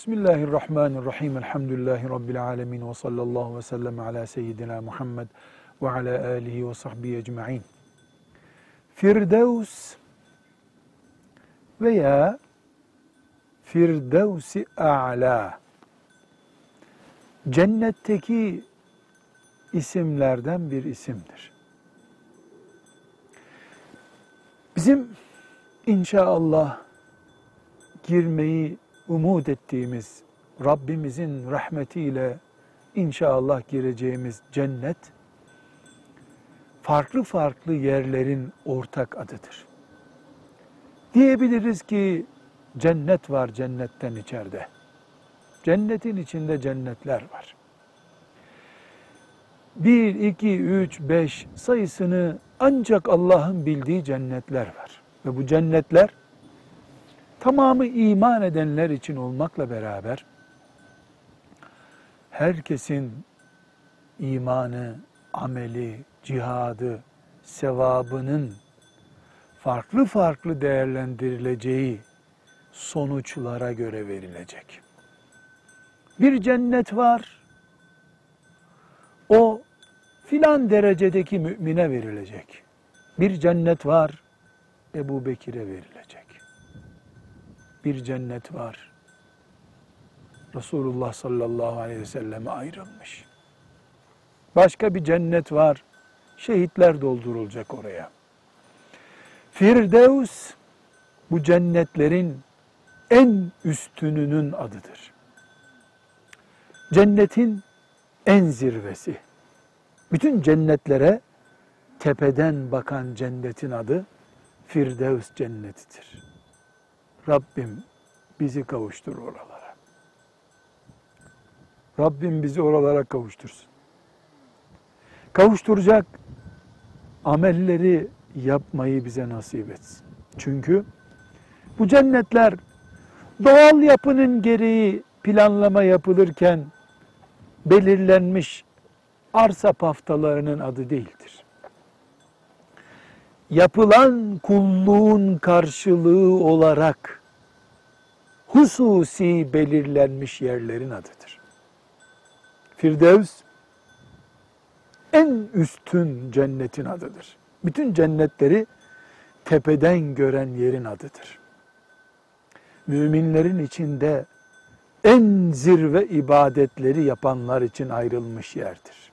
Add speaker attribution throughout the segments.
Speaker 1: Bismillahirrahmanirrahim. Elhamdülillahi Rabbil alemin. Ve sallallahu ve sellem ala seyyidina Muhammed ve ala alihi ve sahbihi ecma'in. Firdevs veya Firdevsi A'la cennetteki isimlerden bir isimdir. Bizim inşallah girmeyi umut ettiğimiz Rabbimizin rahmetiyle inşallah gireceğimiz cennet farklı farklı yerlerin ortak adıdır. Diyebiliriz ki cennet var cennetten içeride. Cennetin içinde cennetler var. Bir, iki, üç, beş sayısını ancak Allah'ın bildiği cennetler var. Ve bu cennetler tamamı iman edenler için olmakla beraber herkesin imanı, ameli, cihadı, sevabının farklı farklı değerlendirileceği sonuçlara göre verilecek. Bir cennet var. O filan derecedeki mümine verilecek. Bir cennet var. Ebu Bekir'e verilecek. Bir cennet var. Resulullah sallallahu aleyhi ve selleme ayrılmış. Başka bir cennet var. Şehitler doldurulacak oraya. Firdevs bu cennetlerin en üstününün adıdır. Cennetin en zirvesi. Bütün cennetlere tepeden bakan cennetin adı Firdevs cennetidir. Rabbim bizi kavuştur oralara. Rabbim bizi oralara kavuştursun. Kavuşturacak amelleri yapmayı bize nasip etsin. Çünkü bu cennetler doğal yapının gereği planlama yapılırken belirlenmiş arsa paftalarının adı değildir. Yapılan kulluğun karşılığı olarak hususi belirlenmiş yerlerin adıdır. Firdevs en üstün cennetin adıdır. Bütün cennetleri tepeden gören yerin adıdır. Müminlerin içinde en zirve ibadetleri yapanlar için ayrılmış yerdir.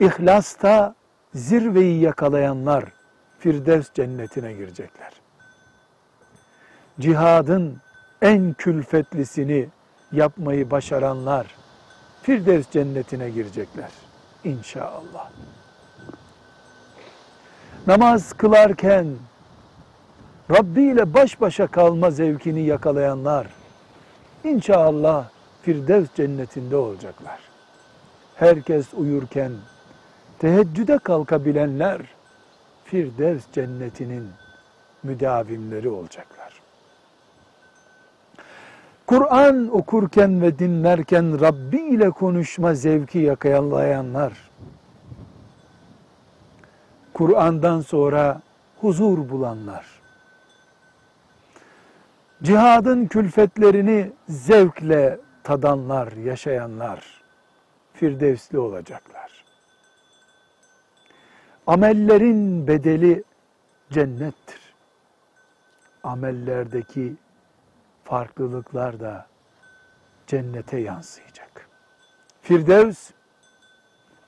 Speaker 1: İhlasta zirveyi yakalayanlar Firdevs cennetine girecekler. Cihadın en külfetlisini yapmayı başaranlar Firdevs cennetine girecekler inşallah. Namaz kılarken Rabbi ile baş başa kalma zevkini yakalayanlar inşallah Firdevs cennetinde olacaklar. Herkes uyurken teheccüde kalkabilenler Firdevs cennetinin müdavimleri olacaklar. Kur'an okurken ve dinlerken Rabbi ile konuşma zevki yakalayanlar, Kur'an'dan sonra huzur bulanlar, cihadın külfetlerini zevkle tadanlar, yaşayanlar, firdevsli olacaklar. Amellerin bedeli cennettir. Amellerdeki farklılıklar da cennete yansıyacak. Firdevs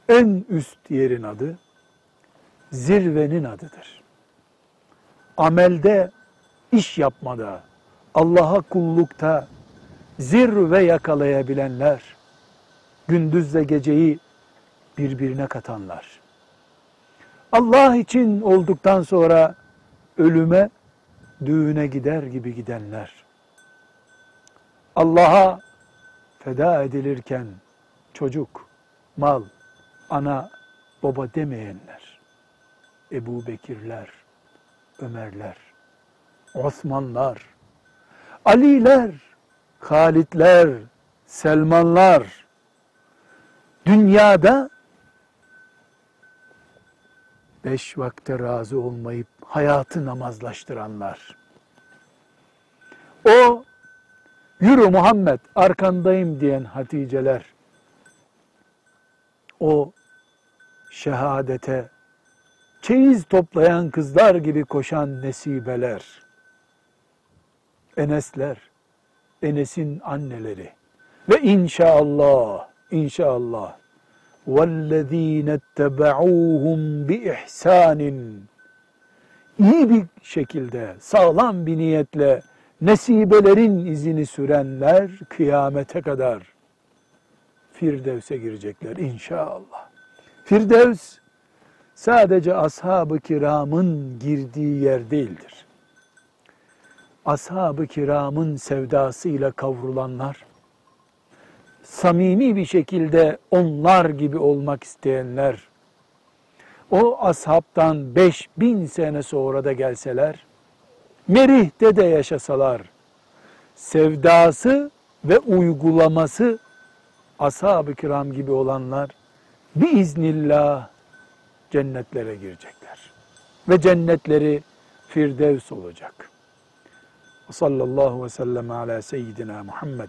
Speaker 1: en üst yerin adı, zirvenin adıdır. Amelde, iş yapmada, Allah'a kullukta zirve yakalayabilenler, gündüzle geceyi birbirine katanlar. Allah için olduktan sonra ölüme, düğüne gider gibi gidenler. Allah'a feda edilirken çocuk, mal, ana, baba demeyenler. Ebu Bekirler, Ömerler, Osmanlar, Aliler, Halitler, Selmanlar, dünyada beş vakte razı olmayıp hayatı namazlaştıranlar. O yürü Muhammed arkandayım diyen Haticeler, o şehadete çeyiz toplayan kızlar gibi koşan nesibeler, Enesler, Enes'in anneleri. Ve inşallah, inşallah وَالَّذ۪ينَ اتَّبَعُوهُمْ بِإِحْسَانٍ iyi bir şekilde, sağlam bir niyetle nesibelerin izini sürenler kıyamete kadar Firdevs'e girecekler inşallah. Firdevs sadece ashab-ı kiramın girdiği yer değildir. Ashab-ı kiramın sevdasıyla kavrulanlar, samimi bir şekilde onlar gibi olmak isteyenler, o ashabtan 5000 sene sonra da gelseler, Merih'te de yaşasalar, sevdası ve uygulaması ashab-ı kiram gibi olanlar biiznillah cennetlere girecekler. Ve cennetleri firdevs olacak. Sallallahu ve sellem ala seyyidina Muhammed